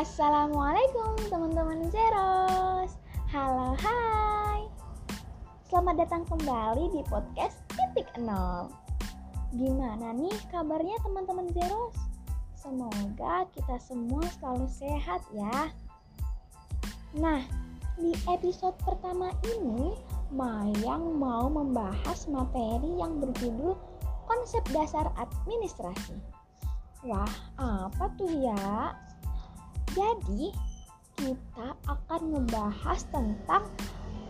Assalamualaikum teman-teman Zeros. Halo hai. Selamat datang kembali di podcast titik nol. Gimana nih kabarnya teman-teman Zeros? Semoga kita semua selalu sehat ya. Nah di episode pertama ini Mayang mau membahas materi yang berjudul konsep dasar administrasi. Wah, apa tuh ya? Jadi, kita akan membahas tentang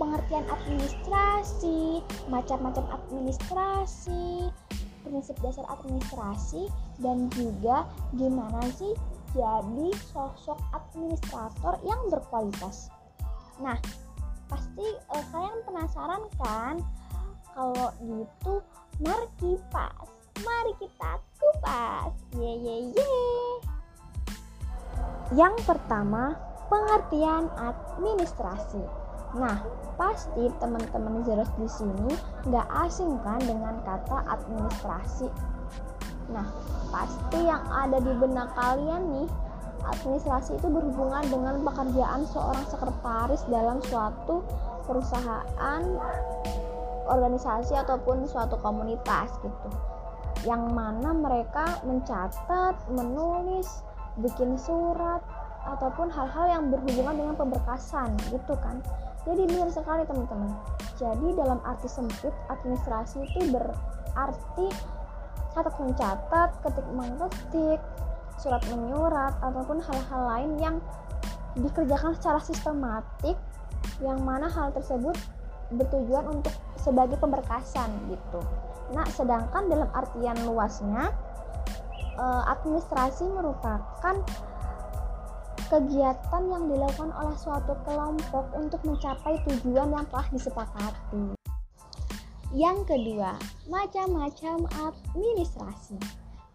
pengertian administrasi, macam-macam administrasi, prinsip dasar administrasi, dan juga gimana sih jadi sosok administrator yang berkualitas. Nah, pasti eh, kalian penasaran kan? Kalau gitu, mari kipas, Yang pertama, pengertian administrasi. Nah, pasti teman-teman Zeros di sini nggak asing kan dengan kata administrasi. Nah, pasti yang ada di benak kalian nih, administrasi itu berhubungan dengan pekerjaan seorang sekretaris dalam suatu perusahaan, organisasi ataupun suatu komunitas gitu. Yang mana mereka mencatat, menulis, bikin surat ataupun hal-hal yang berhubungan dengan pemberkasan gitu kan. Jadi benar sekali teman-teman. Jadi dalam arti sempit administrasi itu berarti catat mencatat ketik mengetik surat menyurat ataupun hal-hal lain yang dikerjakan secara sistematik yang mana hal tersebut bertujuan untuk sebagai pemberkasan gitu. Nah sedangkan dalam artian luasnya uh, administrasi merupakan kegiatan yang dilakukan oleh suatu kelompok untuk mencapai tujuan yang telah disepakati. Yang kedua, macam-macam administrasi.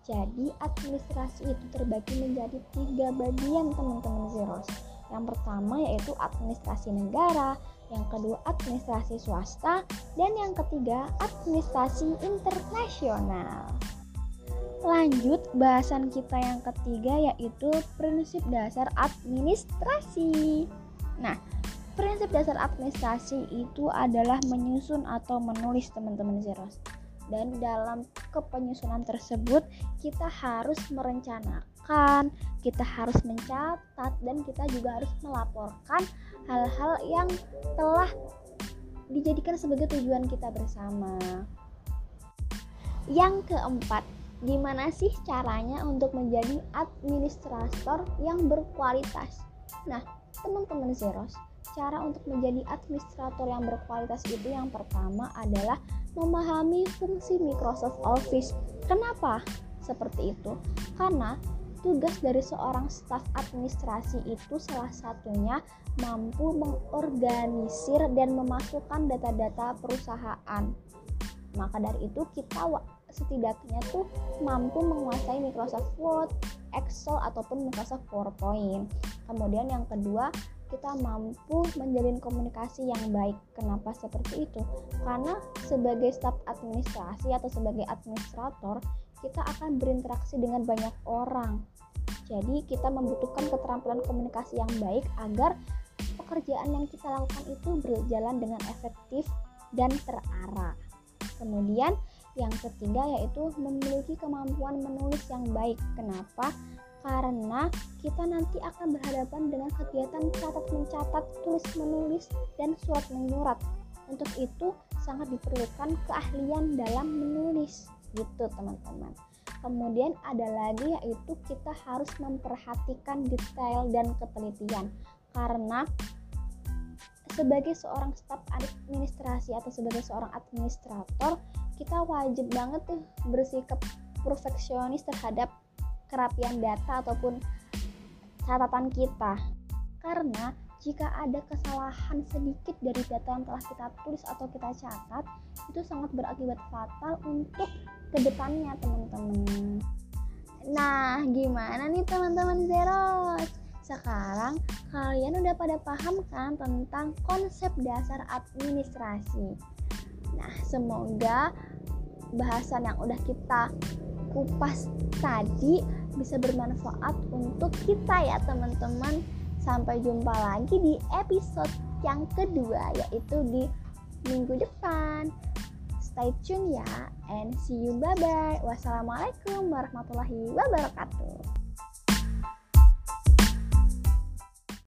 Jadi, administrasi itu terbagi menjadi tiga bagian teman-teman Zeros. Yang pertama yaitu administrasi negara, yang kedua administrasi swasta, dan yang ketiga administrasi internasional. Lanjut bahasan kita yang ketiga yaitu prinsip dasar administrasi. Nah, prinsip dasar administrasi itu adalah menyusun atau menulis teman-teman Zeros. Dan dalam kepenyusunan tersebut kita harus merencanakan, kita harus mencatat dan kita juga harus melaporkan hal-hal yang telah dijadikan sebagai tujuan kita bersama. Yang keempat, Gimana sih caranya untuk menjadi administrator yang berkualitas? Nah, teman-teman Zeros, cara untuk menjadi administrator yang berkualitas itu yang pertama adalah memahami fungsi Microsoft Office. Kenapa seperti itu? Karena tugas dari seorang staf administrasi itu salah satunya mampu mengorganisir dan memasukkan data-data perusahaan. Maka dari itu kita setidaknya tuh mampu menguasai Microsoft Word, Excel ataupun Microsoft PowerPoint. Kemudian yang kedua, kita mampu menjalin komunikasi yang baik. Kenapa seperti itu? Karena sebagai staf administrasi atau sebagai administrator, kita akan berinteraksi dengan banyak orang. Jadi, kita membutuhkan keterampilan komunikasi yang baik agar pekerjaan yang kita lakukan itu berjalan dengan efektif dan terarah. Kemudian, yang ketiga yaitu memiliki kemampuan menulis yang baik. Kenapa? Karena kita nanti akan berhadapan dengan kegiatan catat mencatat, tulis menulis, dan surat menyurat. Untuk itu sangat diperlukan keahlian dalam menulis gitu teman-teman. Kemudian ada lagi yaitu kita harus memperhatikan detail dan ketelitian karena sebagai seorang staf administrasi atau sebagai seorang administrator kita wajib banget tuh bersikap perfeksionis terhadap kerapian data ataupun catatan kita. Karena jika ada kesalahan sedikit dari data yang telah kita tulis atau kita catat itu sangat berakibat fatal untuk ke depannya teman-teman. Nah gimana nih teman-teman Zeros? Sekarang kalian udah pada paham kan tentang konsep dasar administrasi Nah, semoga bahasan yang udah kita kupas tadi bisa bermanfaat untuk kita ya teman-teman. Sampai jumpa lagi di episode yang kedua yaitu di minggu depan. Stay tune ya and see you. Bye bye wassalamualaikum warahmatullahi wabarakatuh